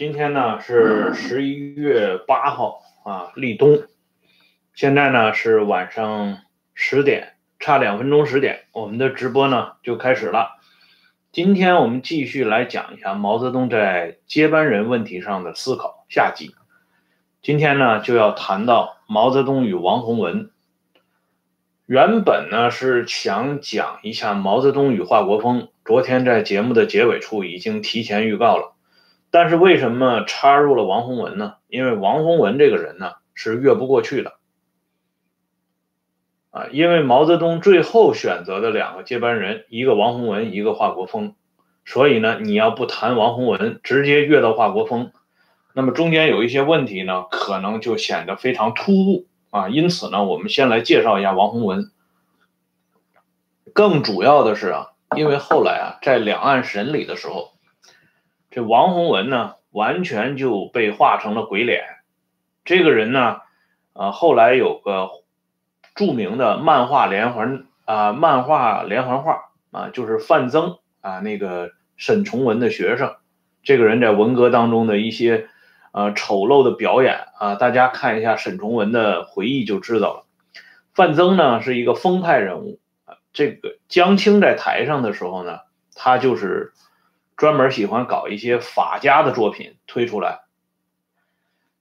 今天呢是十一月八号啊，立冬。现在呢是晚上十点，差两分钟十点，我们的直播呢就开始了。今天我们继续来讲一下毛泽东在接班人问题上的思考下集。今天呢就要谈到毛泽东与王洪文。原本呢是想讲一下毛泽东与华国锋，昨天在节目的结尾处已经提前预告了。但是为什么插入了王洪文呢？因为王洪文这个人呢是越不过去的，啊，因为毛泽东最后选择的两个接班人，一个王洪文，一个华国锋，所以呢，你要不谈王洪文，直接越到华国锋，那么中间有一些问题呢，可能就显得非常突兀啊。因此呢，我们先来介绍一下王洪文。更主要的是啊，因为后来啊，在两岸审理的时候。这王洪文呢，完全就被画成了鬼脸。这个人呢，呃，后来有个著名的漫画连环啊，漫画连环画啊，就是范增啊，那个沈从文的学生。这个人在文革当中的一些呃丑陋的表演啊，大家看一下沈从文的回忆就知道了。范增呢是一个风派人物啊，这个江青在台上的时候呢，他就是。专门喜欢搞一些法家的作品推出来。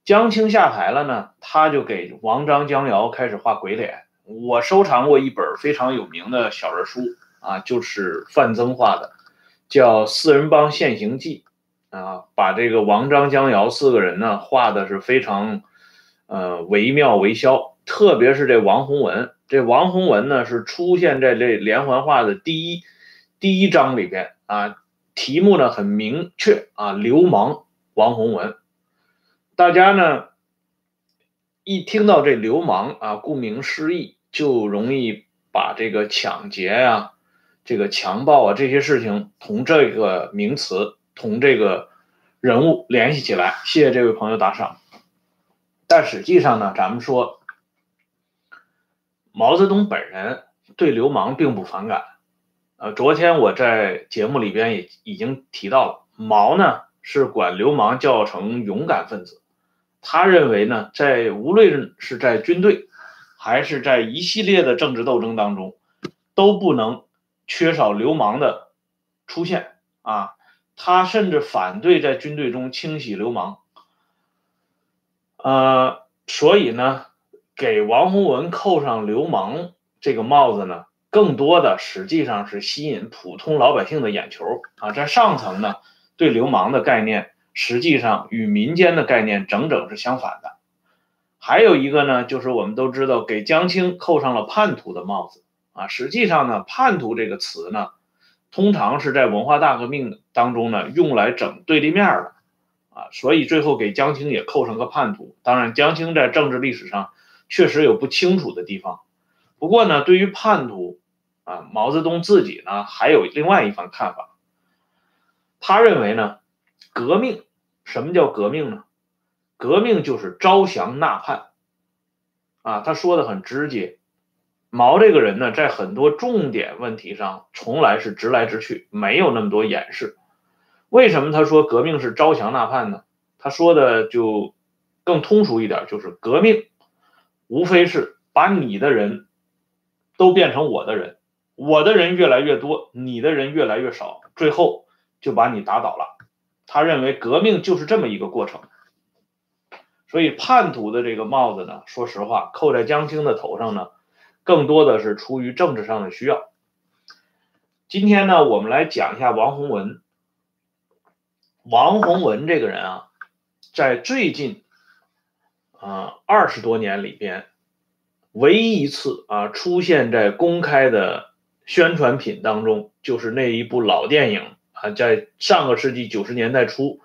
江青下台了呢，他就给王章、江瑶开始画鬼脸。我收藏过一本非常有名的小人书啊，就是范增画的，叫《四人帮现形记》啊，把这个王章、江瑶四个人呢画的是非常呃惟妙惟肖。特别是这王洪文，这王洪文呢是出现在这连环画的第一第一章里边啊。题目呢很明确啊，流氓王洪文。大家呢一听到这流氓啊，顾名思义，就容易把这个抢劫呀、这个强暴啊这些事情同这个名词、同这个人物联系起来。谢谢这位朋友打赏。但实际上呢，咱们说毛泽东本人对流氓并不反感。呃，昨天我在节目里边也已经提到了，毛呢是管流氓叫成勇敢分子，他认为呢，在无论是在军队，还是在一系列的政治斗争当中，都不能缺少流氓的出现啊。他甚至反对在军队中清洗流氓。呃，所以呢，给王洪文扣上流氓这个帽子呢。更多的实际上是吸引普通老百姓的眼球啊，在上层呢，对流氓的概念实际上与民间的概念整整是相反的。还有一个呢，就是我们都知道给江青扣上了叛徒的帽子啊，实际上呢，叛徒这个词呢，通常是在文化大革命当中呢用来整对立面的啊，所以最后给江青也扣上个叛徒。当然，江青在政治历史上确实有不清楚的地方。不过呢，对于叛徒，啊，毛泽东自己呢还有另外一番看法。他认为呢，革命什么叫革命呢？革命就是招降纳叛。啊，他说的很直接。毛这个人呢，在很多重点问题上，从来是直来直去，没有那么多掩饰。为什么他说革命是招降纳叛呢？他说的就更通俗一点，就是革命无非是把你的人。都变成我的人，我的人越来越多，你的人越来越少，最后就把你打倒了。他认为革命就是这么一个过程。所以叛徒的这个帽子呢，说实话扣在江青的头上呢，更多的是出于政治上的需要。今天呢，我们来讲一下王洪文。王洪文这个人啊，在最近啊二十多年里边。唯一一次啊，出现在公开的宣传品当中，就是那一部老电影啊，在上个世纪九十年代初，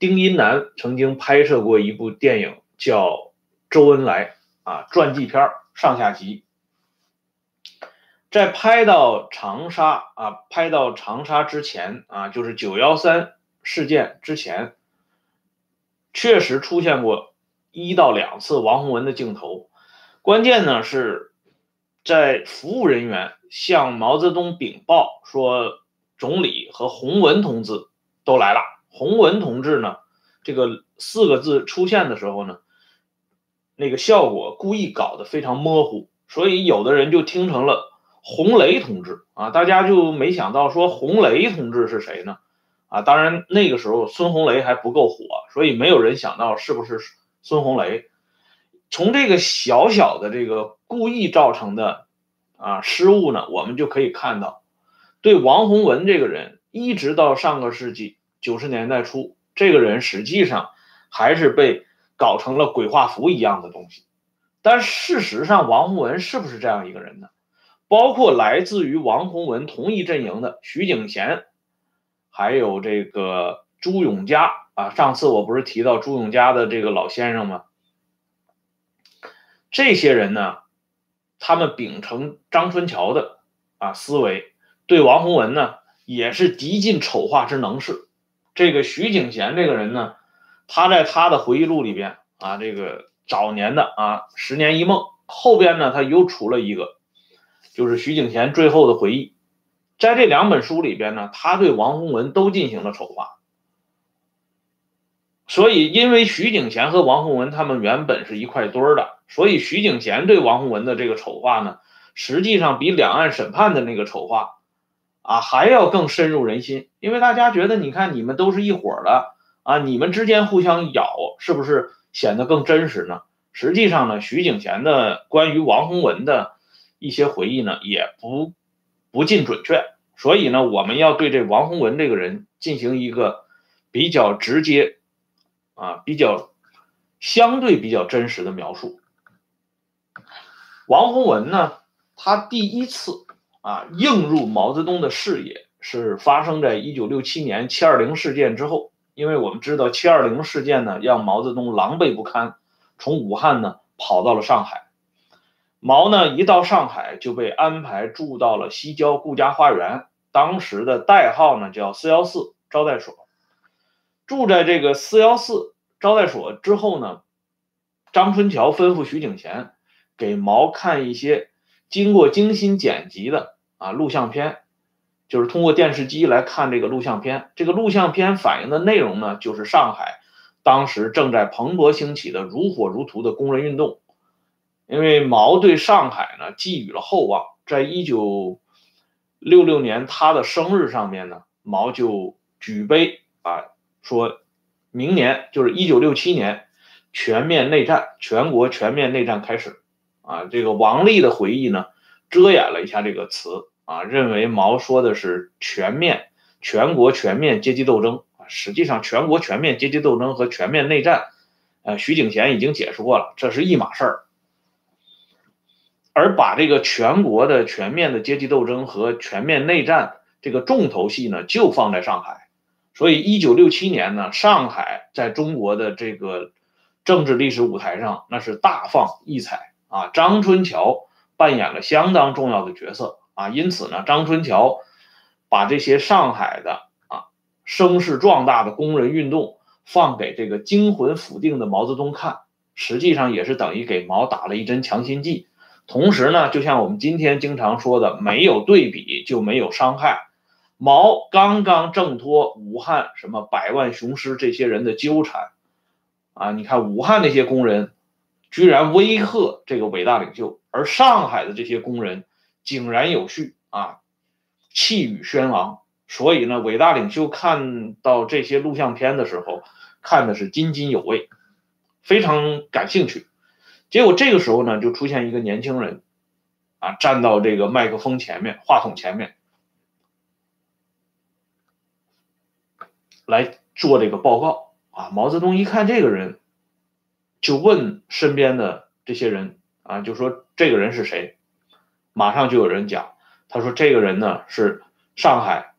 丁一南曾经拍摄过一部电影，叫《周恩来》啊，传记片上下集。在拍到长沙啊，拍到长沙之前啊，就是九幺三事件之前，确实出现过一到两次王洪文的镜头。关键呢是，在服务人员向毛泽东禀报说，总理和洪文同志都来了。洪文同志呢，这个四个字出现的时候呢，那个效果故意搞得非常模糊，所以有的人就听成了红雷同志啊，大家就没想到说红雷同志是谁呢？啊，当然那个时候孙红雷还不够火，所以没有人想到是不是孙红雷。从这个小小的这个故意造成的啊失误呢，我们就可以看到，对王洪文这个人，一直到上个世纪九十年代初，这个人实际上还是被搞成了鬼画符一样的东西。但事实上，王洪文是不是这样一个人呢？包括来自于王洪文同一阵营的徐景贤。还有这个朱永嘉啊，上次我不是提到朱永嘉的这个老先生吗？这些人呢，他们秉承张春桥的啊思维，对王洪文呢也是极尽丑化之能事。这个徐景贤这个人呢，他在他的回忆录里边啊，这个早年的啊《十年一梦》后边呢，他又出了一个，就是徐景贤最后的回忆。在这两本书里边呢，他对王洪文都进行了丑化，所以因为徐景贤和王洪文他们原本是一块堆儿的，所以徐景贤对王洪文的这个丑化呢，实际上比两岸审判的那个丑化啊还要更深入人心，因为大家觉得你看你们都是一伙的啊，你们之间互相咬，是不是显得更真实呢？实际上呢，徐景贤的关于王洪文的一些回忆呢，也不。不尽准确，所以呢，我们要对这王洪文这个人进行一个比较直接，啊，比较相对比较真实的描述。王洪文呢，他第一次啊映入毛泽东的视野是发生在一九六七年七二零事件之后，因为我们知道七二零事件呢，让毛泽东狼狈不堪，从武汉呢跑到了上海。毛呢，一到上海就被安排住到了西郊顾家花园，当时的代号呢叫四幺四招待所。住在这个四幺四招待所之后呢，张春桥吩咐徐景贤给毛看一些经过精心剪辑的啊录像片，就是通过电视机来看这个录像片。这个录像片反映的内容呢，就是上海当时正在蓬勃兴起的如火如荼的工人运动。因为毛对上海呢寄予了厚望，在一九六六年他的生日上面呢，毛就举杯啊，说明年就是一九六七年全面内战，全国全面内战开始啊。这个王力的回忆呢，遮掩了一下这个词啊，认为毛说的是全面全国全面阶级斗争啊，实际上全国全面阶级斗争和全面内战，呃，徐景贤已经解释过了，这是一码事儿。而把这个全国的全面的阶级斗争和全面内战这个重头戏呢，就放在上海。所以，一九六七年呢，上海在中国的这个政治历史舞台上，那是大放异彩啊。张春桥扮演了相当重要的角色啊。因此呢，张春桥把这些上海的啊声势壮大的工人运动放给这个惊魂甫定的毛泽东看，实际上也是等于给毛打了一针强心剂。同时呢，就像我们今天经常说的，没有对比就没有伤害。毛刚刚挣脱武汉什么百万雄师这些人的纠缠，啊，你看武汉那些工人居然威吓这个伟大领袖，而上海的这些工人井然有序啊，气宇轩昂。所以呢，伟大领袖看到这些录像片的时候，看的是津津有味，非常感兴趣。结果这个时候呢，就出现一个年轻人，啊，站到这个麦克风前面、话筒前面来做这个报告。啊，毛泽东一看这个人，就问身边的这些人，啊，就说这个人是谁？马上就有人讲，他说这个人呢是上海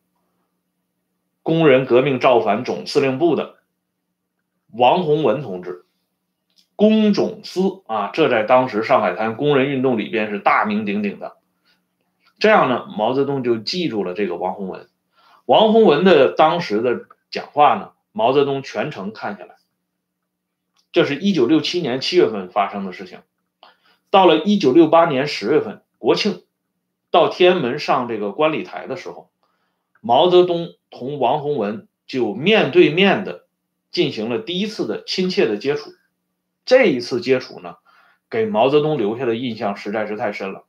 工人革命造反总司令部的王洪文同志。工种司啊，这在当时上海滩工人运动里边是大名鼎鼎的。这样呢，毛泽东就记住了这个王洪文。王洪文的当时的讲话呢，毛泽东全程看下来。这是一九六七年七月份发生的事情。到了一九六八年十月份，国庆，到天安门上这个观礼台的时候，毛泽东同王洪文就面对面的进行了第一次的亲切的接触。这一次接触呢，给毛泽东留下的印象实在是太深了。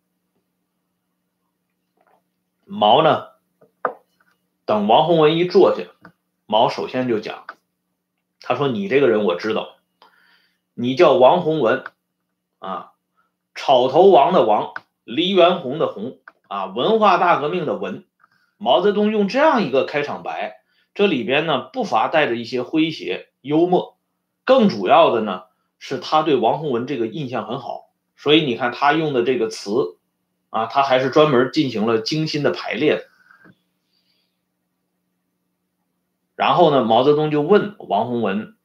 毛呢，等王洪文一坐下，毛首先就讲，他说：“你这个人我知道，你叫王洪文，啊，草头王的王，黎元洪的洪，啊，文化大革命的文。”毛泽东用这样一个开场白，这里边呢不乏带着一些诙谐幽默，更主要的呢是他对王洪文这个印象很好，所以你看他用的这个词。啊，他还是专门进行了精心的排列。然后呢，毛泽东就问王洪文：“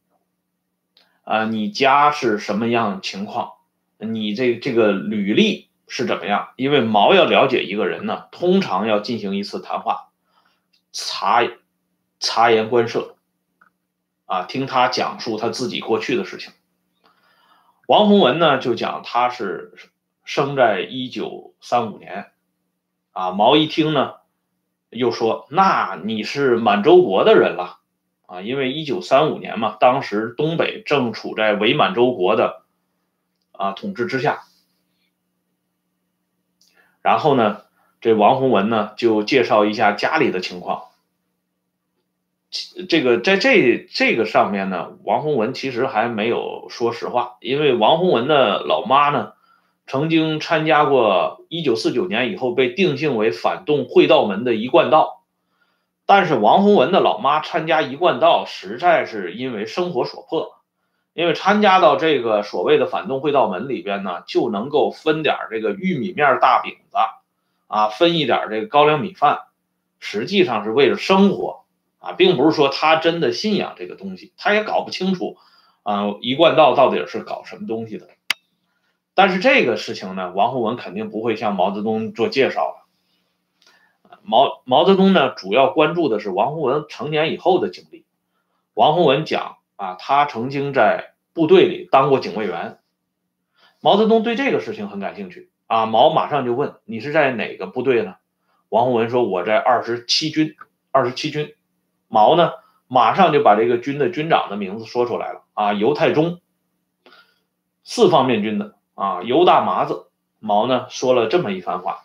啊，你家是什么样情况？你这这个履历是怎么样？因为毛要了解一个人呢，通常要进行一次谈话，察察言观色，啊，听他讲述他自己过去的事情。王洪文呢，就讲他是。”生在一九三五年，啊，毛一听呢，又说：“那你是满洲国的人了，啊，因为一九三五年嘛，当时东北正处在伪满洲国的啊统治之下。”然后呢，这王洪文呢就介绍一下家里的情况。这个在这这个上面呢，王洪文其实还没有说实话，因为王洪文的老妈呢。曾经参加过一九四九年以后被定性为反动会道门的一贯道，但是王洪文的老妈参加一贯道实在是因为生活所迫，因为参加到这个所谓的反动会道门里边呢，就能够分点这个玉米面大饼子，啊，分一点这个高粱米饭，实际上是为了生活，啊，并不是说他真的信仰这个东西，他也搞不清楚，啊，一贯道到底是搞什么东西的。但是这个事情呢，王洪文肯定不会向毛泽东做介绍了。毛毛泽东呢，主要关注的是王洪文成年以后的经历。王洪文讲啊，他曾经在部队里当过警卫员。毛泽东对这个事情很感兴趣啊，毛马上就问：“你是在哪个部队呢？”王洪文说：“我在二十七军。”二十七军，毛呢，马上就把这个军的军长的名字说出来了啊，尤太中，四方面军的。啊，尤大麻子毛呢说了这么一番话。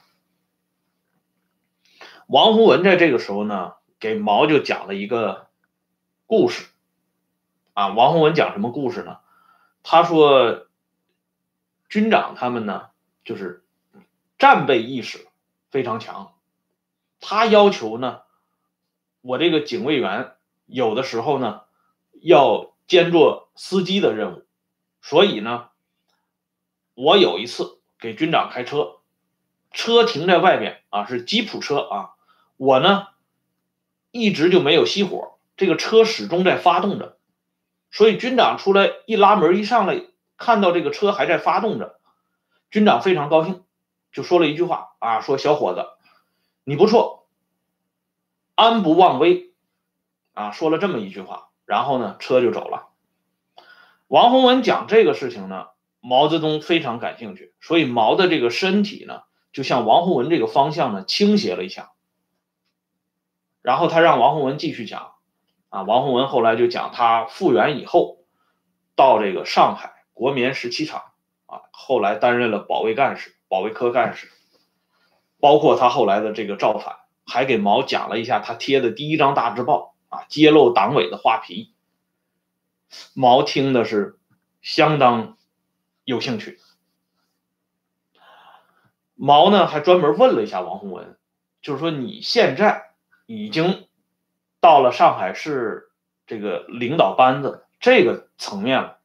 王洪文在这个时候呢，给毛就讲了一个故事。啊，王洪文讲什么故事呢？他说，军长他们呢，就是战备意识非常强。他要求呢，我这个警卫员有的时候呢，要兼做司机的任务，所以呢。我有一次给军长开车，车停在外面啊，是吉普车啊。我呢一直就没有熄火，这个车始终在发动着。所以军长出来一拉门一上来，看到这个车还在发动着，军长非常高兴，就说了一句话啊，说小伙子，你不错，安不忘危啊，说了这么一句话，然后呢车就走了。王洪文讲这个事情呢。毛泽东非常感兴趣，所以毛的这个身体呢，就向王洪文这个方向呢倾斜了一下。然后他让王洪文继续讲，啊，王洪文后来就讲他复员以后，到这个上海国棉十七厂，啊，后来担任了保卫干事、保卫科干事，包括他后来的这个造反，还给毛讲了一下他贴的第一张大字报，啊，揭露党委的画皮。毛听的是相当。有兴趣，毛呢还专门问了一下王洪文，就是说你现在已经到了上海市这个领导班子这个层面了，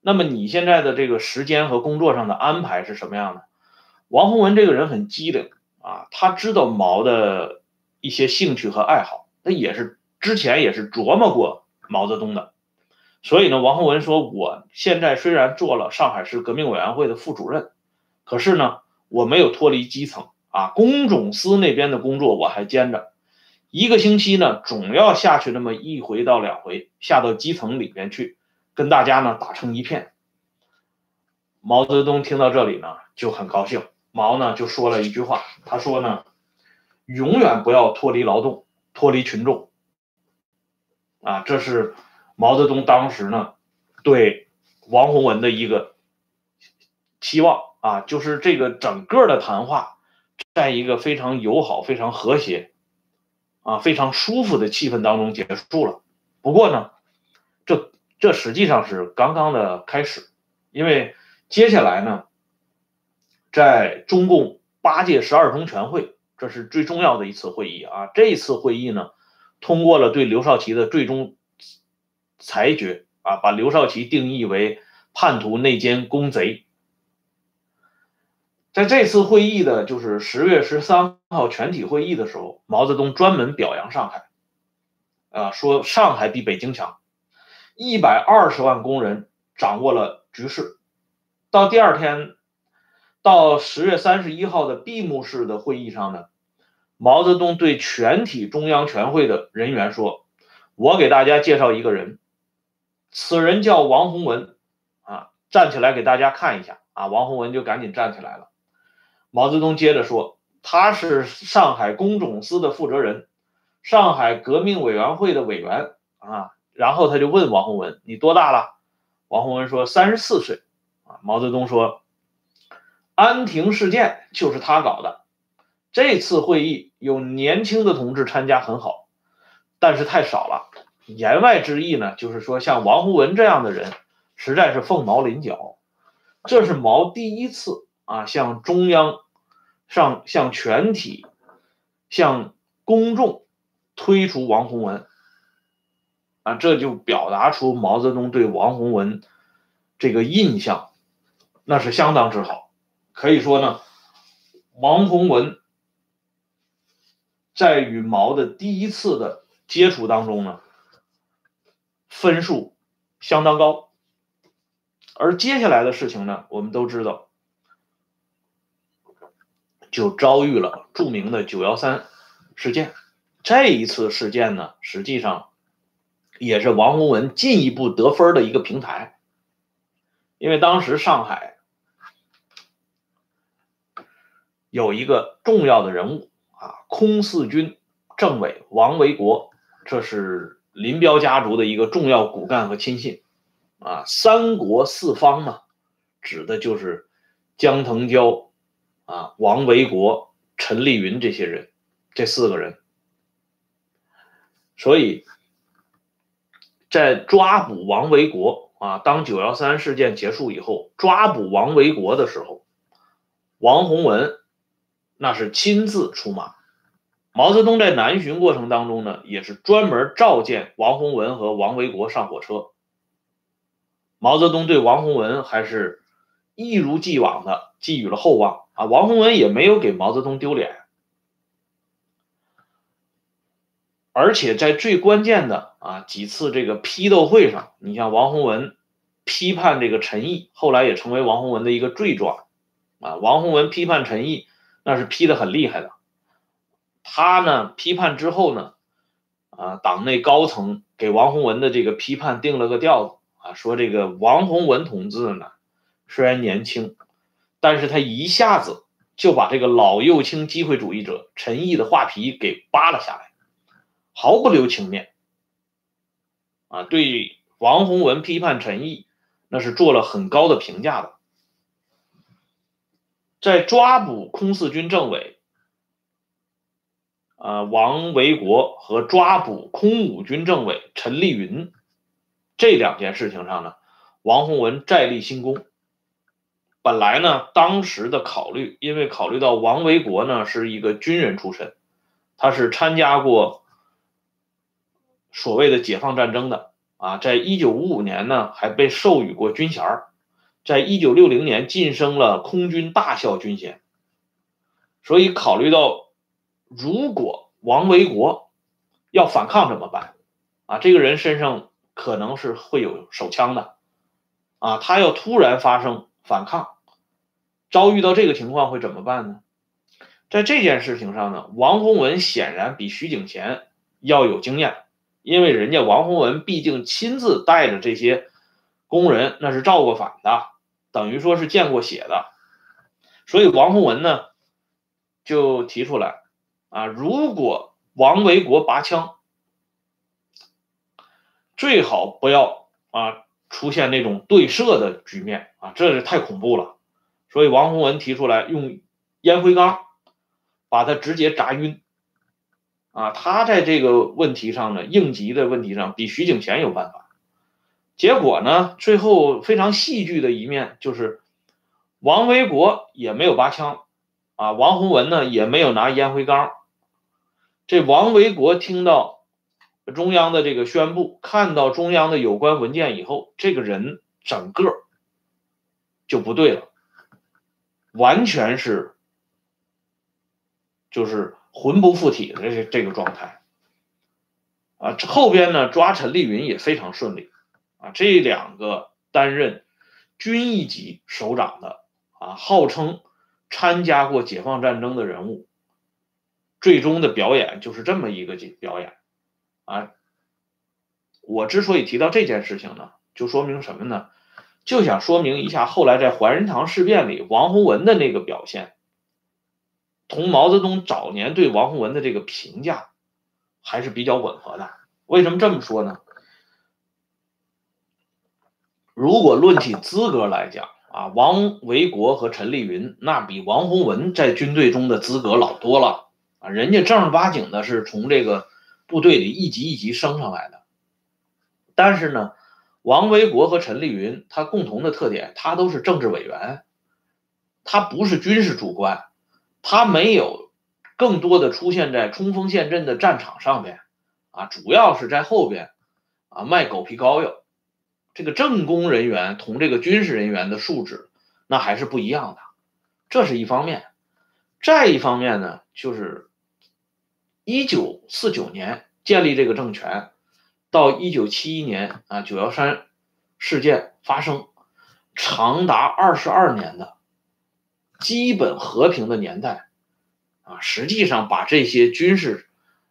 那么你现在的这个时间和工作上的安排是什么样的？王洪文这个人很机灵啊，他知道毛的一些兴趣和爱好，他也是之前也是琢磨过毛泽东的。所以呢，王洪文说：“我现在虽然做了上海市革命委员会的副主任，可是呢，我没有脱离基层啊，工种司那边的工作我还兼着，一个星期呢，总要下去那么一回到两回，下到基层里边去，跟大家呢打成一片。”毛泽东听到这里呢，就很高兴。毛呢就说了一句话，他说呢：“永远不要脱离劳动，脱离群众。”啊，这是。毛泽东当时呢对王洪文的一个期望啊，就是这个整个的谈话在一个非常友好、非常和谐啊、非常舒服的气氛当中结束了。不过呢，这这实际上是刚刚的开始，因为接下来呢，在中共八届十二中全会，这是最重要的一次会议啊。这次会议呢，通过了对刘少奇的最终裁决啊，把刘少奇定义为叛徒、内奸、公贼。在这次会议的，就是十月十三号全体会议的时候，毛泽东专门表扬上海，啊，说上海比北京强，一百二十万工人掌握了局势。到第二天，到十月三十一号的闭幕式的会议上呢，毛泽东对全体中央全会的人员说：“我给大家介绍一个人，此人叫王洪文，啊，站起来给大家看一下啊。”王洪文就赶紧站起来了。毛泽东接着说：“他是上海工种司的负责人，上海革命委员会的委员啊。”然后他就问王洪文：“你多大了？”王洪文说：“三十四岁。”啊，毛泽东说：“安亭事件就是他搞的。这次会议有年轻的同志参加很好，但是太少了。言外之意呢，就是说像王洪文这样的人实在是凤毛麟角。这是毛第一次。”啊，向中央、上向全体、向公众推出王洪文，啊，这就表达出毛泽东对王洪文这个印象，那是相当之好。可以说呢，王洪文在与毛的第一次的接触当中呢，分数相当高。而接下来的事情呢，我们都知道。就遭遇了著名的九幺三事件。这一次事件呢，实际上也是王洪文进一步得分的一个平台。因为当时上海有一个重要的人物啊，空四军政委王维国，这是林彪家族的一个重要骨干和亲信啊。三国四方嘛，指的就是江腾蛟。啊，王维国、陈立云这些人，这四个人，所以，在抓捕王维国啊，当九幺三事件结束以后，抓捕王维国的时候，王洪文那是亲自出马。毛泽东在南巡过程当中呢，也是专门召见王洪文和王维国上火车。毛泽东对王洪文还是一如既往的寄予了厚望。啊，王洪文也没有给毛泽东丢脸，而且在最关键的啊几次这个批斗会上，你像王洪文批判这个陈毅，后来也成为王洪文的一个罪状啊。王洪文批判陈毅，那是批的很厉害的。他呢批判之后呢，啊，党内高层给王洪文的这个批判定了个调子啊，说这个王洪文同志呢，虽然年轻。但是他一下子就把这个老右倾机会主义者陈毅的画皮给扒了下来，毫不留情面。啊，对王洪文批判陈毅，那是做了很高的评价的。在抓捕空四军政委啊王维国和抓捕空五军政委陈立云这两件事情上呢，王洪文再立新功。本来呢，当时的考虑，因为考虑到王维国呢是一个军人出身，他是参加过所谓的解放战争的啊，在一九五五年呢还被授予过军衔在一九六零年晋升了空军大校军衔，所以考虑到如果王维国要反抗怎么办啊？这个人身上可能是会有手枪的啊，他要突然发生。反抗，遭遇到这个情况会怎么办呢？在这件事情上呢，王洪文显然比徐景贤要有经验，因为人家王洪文毕竟亲自带着这些工人，那是造过反的，等于说是见过血的，所以王洪文呢就提出来啊，如果王维国拔枪，最好不要啊出现那种对射的局面啊，这是太恐怖了。所以王洪文提出来用烟灰缸把他直接砸晕啊，他在这个问题上呢，应急的问题上比徐景贤有办法。结果呢，最后非常戏剧的一面就是王维国也没有拔枪啊，王洪文呢也没有拿烟灰缸。这王维国听到。中央的这个宣布，看到中央的有关文件以后，这个人整个就不对了，完全是就是魂不附体的这这个状态啊。后边呢抓陈丽云也非常顺利啊，这两个担任军一级首长的啊，号称参加过解放战争的人物，最终的表演就是这么一个表演。啊，我之所以提到这件事情呢，就说明什么呢？就想说明一下，后来在怀仁堂事变里，王洪文的那个表现，同毛泽东早年对王洪文的这个评价还是比较吻合的。为什么这么说呢？如果论起资格来讲啊，王维国和陈丽云那比王洪文在军队中的资格老多了啊，人家正儿八经的是从这个。部队里一级一级升上来的，但是呢，王维国和陈丽云他共同的特点，他都是政治委员，他不是军事主官，他没有更多的出现在冲锋陷阵的战场上边，啊，主要是在后边，啊，卖狗皮膏药。这个政工人员同这个军事人员的素质那还是不一样的，这是一方面。再一方面呢，就是。一九四九年建立这个政权，到一九七一年啊九幺三事件发生，长达二十二年的基本和平的年代啊，实际上把这些军事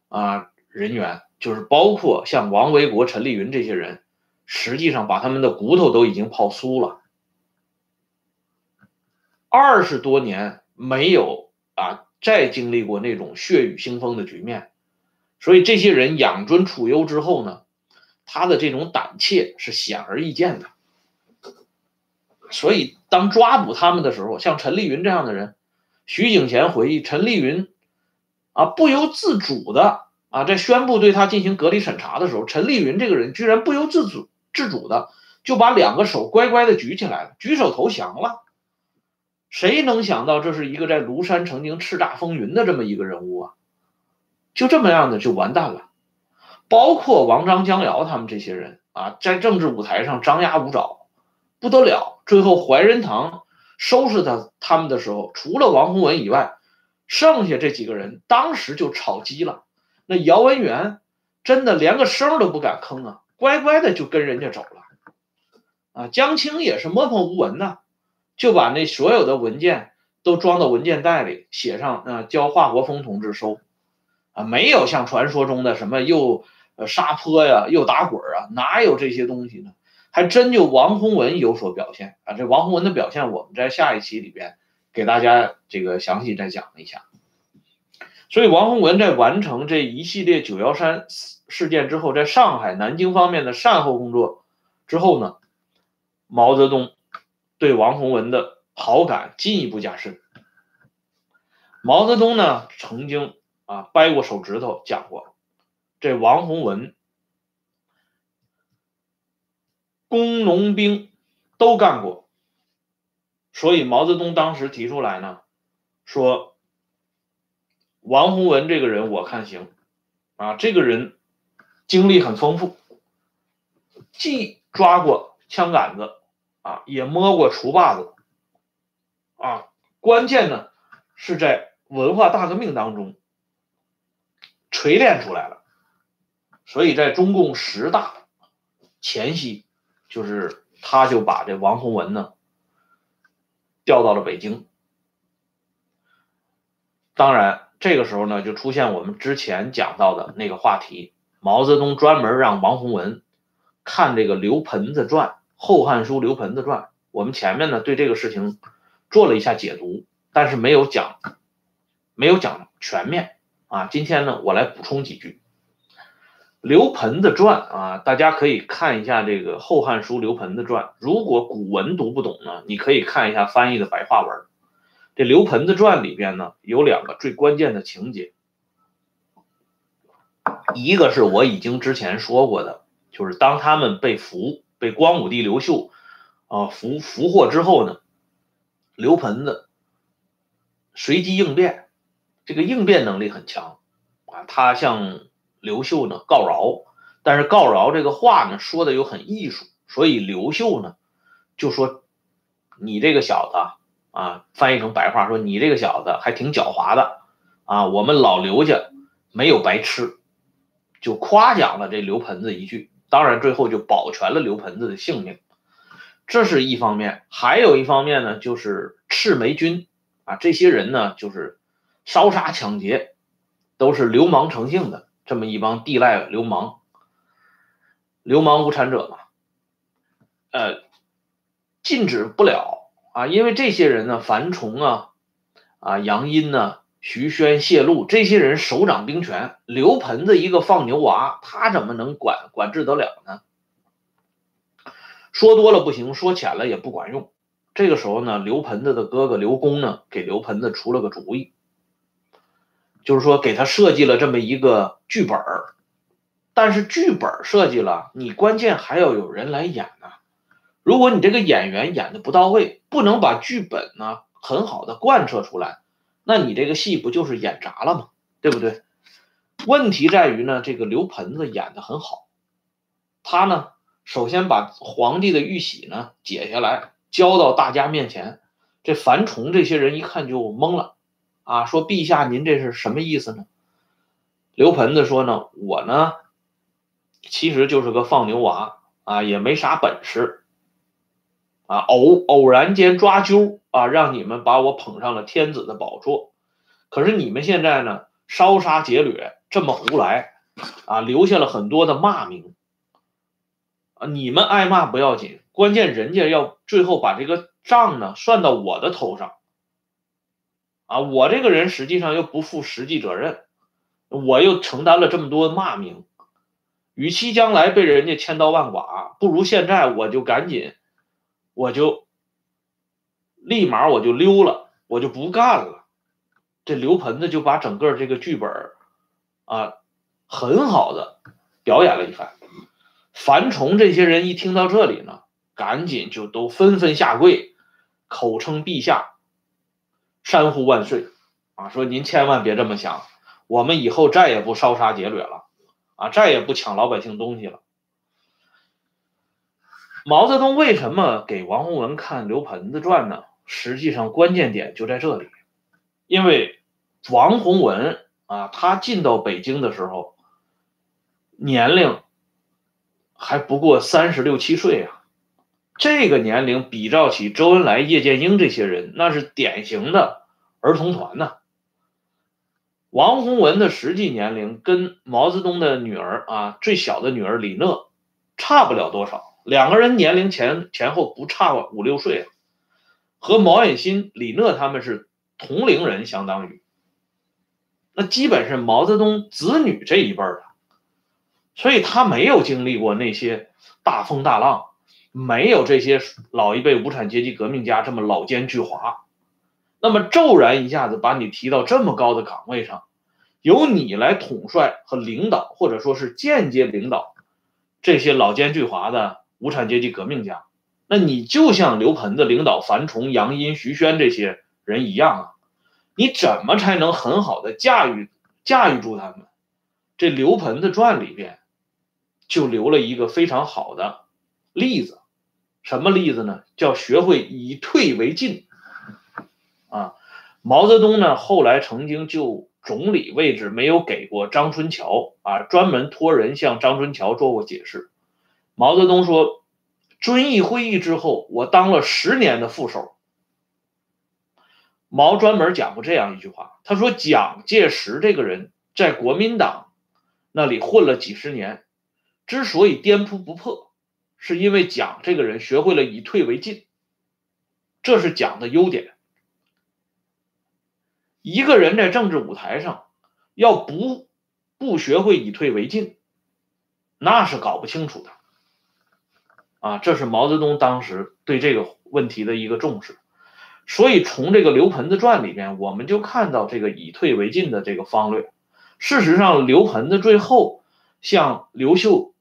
啊人员，就是包括像王维国、陈立云这些人，实际上把他们的骨头都已经泡酥了，二十多年没有啊。再经历过那种血雨腥风的局面，所以这些人养尊处优之后呢，他的这种胆怯是显而易见的。所以当抓捕他们的时候，像陈丽云这样的人，徐景贤回忆，陈丽云啊不由自主的啊在宣布对他进行隔离审查的时候，陈丽云这个人居然不由自主自主的就把两个手乖乖的举起来了，举手投降了。谁能想到这是一个在庐山曾经叱咤风云的这么一个人物啊？就这么样的就完蛋了。包括王张江瑶他们这些人啊，在政治舞台上张牙舞爪，不得了。最后怀仁堂收拾他他们的时候，除了王洪文以外，剩下这几个人当时就炒鸡了。那姚文元真的连个声都不敢吭啊，乖乖的就跟人家走了。啊，江青也是默默无闻呐。就把那所有的文件都装到文件袋里，写上啊，交华国锋同志收，啊，没有像传说中的什么又呃沙坡呀，又打滚啊，哪有这些东西呢？还真就王洪文有所表现啊。这王洪文的表现，我们在下一期里边给大家这个详细再讲一下。所以王洪文在完成这一系列九幺三事件之后，在上海、南京方面的善后工作之后呢，毛泽东。对王洪文的好感进一步加深。毛泽东呢，曾经啊掰过手指头讲过，这王洪文工农兵都干过，所以毛泽东当时提出来呢，说王洪文这个人我看行，啊，这个人经历很丰富，既抓过枪杆子。啊，也摸过锄把子，啊，关键呢是在文化大革命当中锤炼出来了，所以在中共十大前夕，就是他就把这王洪文呢调到了北京。当然，这个时候呢就出现我们之前讲到的那个话题，毛泽东专门让王洪文看这个《刘盆子传》。《后汉书·刘盆子传》，我们前面呢对这个事情做了一下解读，但是没有讲，没有讲全面啊。今天呢，我来补充几句。刘盆子传啊，大家可以看一下这个《后汉书·刘盆子传》。如果古文读不懂呢，你可以看一下翻译的白话文。这《刘盆子传》里边呢，有两个最关键的情节，一个是我已经之前说过的，就是当他们被俘，被光武帝刘秀啊俘俘获之后呢，刘盆子随机应变，这个应变能力很强啊，他向。刘秀呢告饶，但是告饶这个话呢说的又很艺术，所以刘秀呢就说：“你这个小子啊，翻译成白话说，你这个小子还挺狡猾的啊，我们老刘家没有白吃，就夸奖了这刘盆子一句。当然最后就保全了刘盆子的性命，这是一方面。还有一方面呢，就是赤眉军啊，这些人呢就是烧杀抢劫，都是流氓成性的。”这么一帮地赖流氓、流氓无产者嘛，呃，禁止不了啊，因为这些人呢，樊崇啊、啊杨殷呢、徐宣、谢露这些人手掌兵权，刘盆子一个放牛娃，他怎么能管管制得了呢？说多了不行，说浅了也不管用。这个时候呢，刘盆子的哥哥刘公呢，给刘盆子出了个主意。就是说，给他设计了这么一个剧本儿，但是剧本设计了，你关键还要有人来演呢。如果你这个演员演的不到位，不能把剧本呢很好的贯彻出来，那你这个戏不就是演砸了吗？对不对？问题在于呢，这个刘盆子演的很好，他呢首先把皇帝的玉玺呢解下来交到大家面前，这樊崇这些人一看就懵了。啊，说陛下，您这是什么意思呢？刘盆子说呢，我呢，其实就是个放牛娃啊，也没啥本事啊，偶偶然间抓阄啊，让你们把我捧上了天子的宝座。可是你们现在呢，烧杀劫掠这么胡来啊，留下了很多的骂名啊，你们挨骂不要紧，关键人家要最后把这个账呢算到我的头上。啊，我这个人实际上又不负实际责任，我又承担了这么多骂名，与其将来被人家千刀万剐，不如现在我就赶紧，我就立马我就溜了，我就不干了。这刘盆子就把整个这个剧本啊，很好的表演了一番。樊崇这些人一听到这里呢，赶紧就都纷纷下跪，口称陛下。山呼万岁！啊，说您千万别这么想，我们以后再也不烧杀劫掠了，啊，再也不抢老百姓东西了。毛泽东为什么给王洪文看《刘盆子传》呢？实际上关键点就在这里，因为王洪文啊，他进到北京的时候，年龄还不过三十六七岁啊。这个年龄比照起周恩来、叶剑英这些人，那是典型的儿童团呐。王洪文的实际年龄跟毛泽东的女儿啊，最小的女儿李讷差不了多少，两个人年龄前前后不差五六岁啊，和毛远新、李讷他们是同龄人，相当于那基本是毛泽东子女这一辈的，所以他没有经历过那些大风大浪。没有这些老一辈无产阶级革命家这么老奸巨猾，那么骤然一下子把你提到这么高的岗位上，由你来统帅和领导，或者说是间接领导这些老奸巨猾的无产阶级革命家，那你就像刘盆子领导樊崇、杨殷、徐宣这些人一样啊，你怎么才能很好的驾驭驾驭住他们？这《刘盆子传》里边就留了一个非常好的例子。什么例子呢？叫学会以退为进，啊，毛泽东呢后来曾经就总理位置没有给过张春桥啊，专门托人向张春桥做过解释。毛泽东说，遵义会议之后，我当了十年的副手。毛专门讲过这样一句话，他说蒋介石这个人在国民党那里混了几十年，之所以颠扑不破。是因为蒋这个人学会了以退为进，这是蒋的优点。一个人在政治舞台上要不不学会以退为进，那是搞不清楚的。啊，这是毛泽东当时对这个问题的一个重视。所以从这个刘盆子传里边，我们就看到这个以退为进的这个方略。事实上，刘盆子最后向刘秀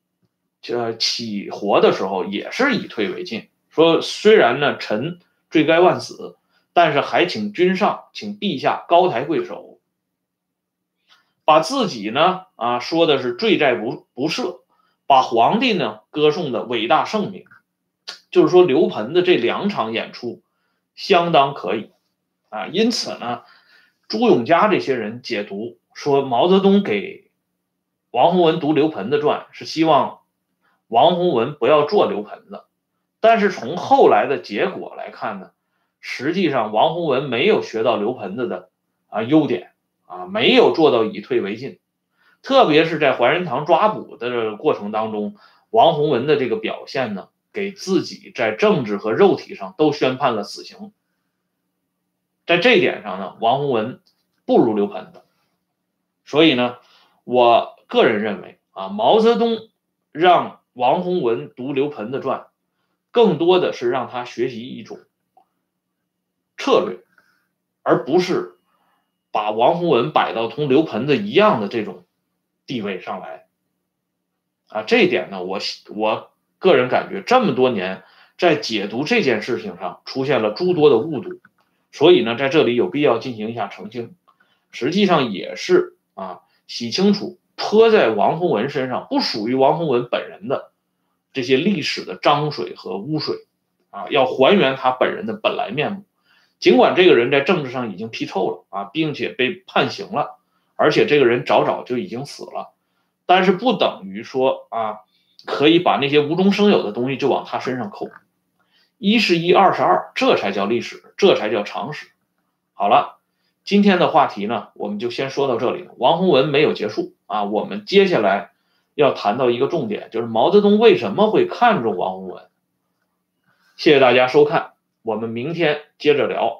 这起活的时候，也是以退为进，说虽然呢臣罪该万死，但是还请君上，请陛下高抬贵手，把自己呢啊说的是罪在不不赦，把皇帝呢歌颂的伟大圣明，就是说刘盆的这两场演出相当可以啊，因此呢，朱永嘉这些人解读。说毛泽东给王洪文读刘盆的传，是希望王洪文不要做刘盆子。但是从后来的结果来看呢，实际上王洪文没有学到刘盆子的啊优点啊，没有做到以退为进。特别是在怀仁堂抓捕的过程当中，王洪文的这个表现呢，给自己在政治和肉体上都宣判了死刑。在这一点上呢，王洪文不如刘盆子。所以呢，我个人认为啊，毛泽东让王洪文读刘盆的传，更多的是让他学习一种策略，而不是把王洪文摆到同刘盆子一样的这种地位上来。啊，这一点呢，我我个人感觉这么多年在解读这件事情上出现了诸多的误读，所以呢，在这里有必要进行一下澄清。实际上也是。啊，洗清楚泼在王洪文身上不属于王洪文本人的这些历史的脏水和污水，啊，要还原他本人的本来面目。尽管这个人在政治上已经批臭了啊，并且被判刑了，而且这个人早早就已经死了，但是不等于说啊，可以把那些无中生有的东西就往他身上扣。一是一，二是二，这才叫历史，这才叫常识。好了。今天的话题呢，我们就先说到这里。王洪文没有结束啊，我们接下来要谈到一个重点，就是毛泽东为什么会看重王洪文。谢谢大家收看，我们明天接着聊。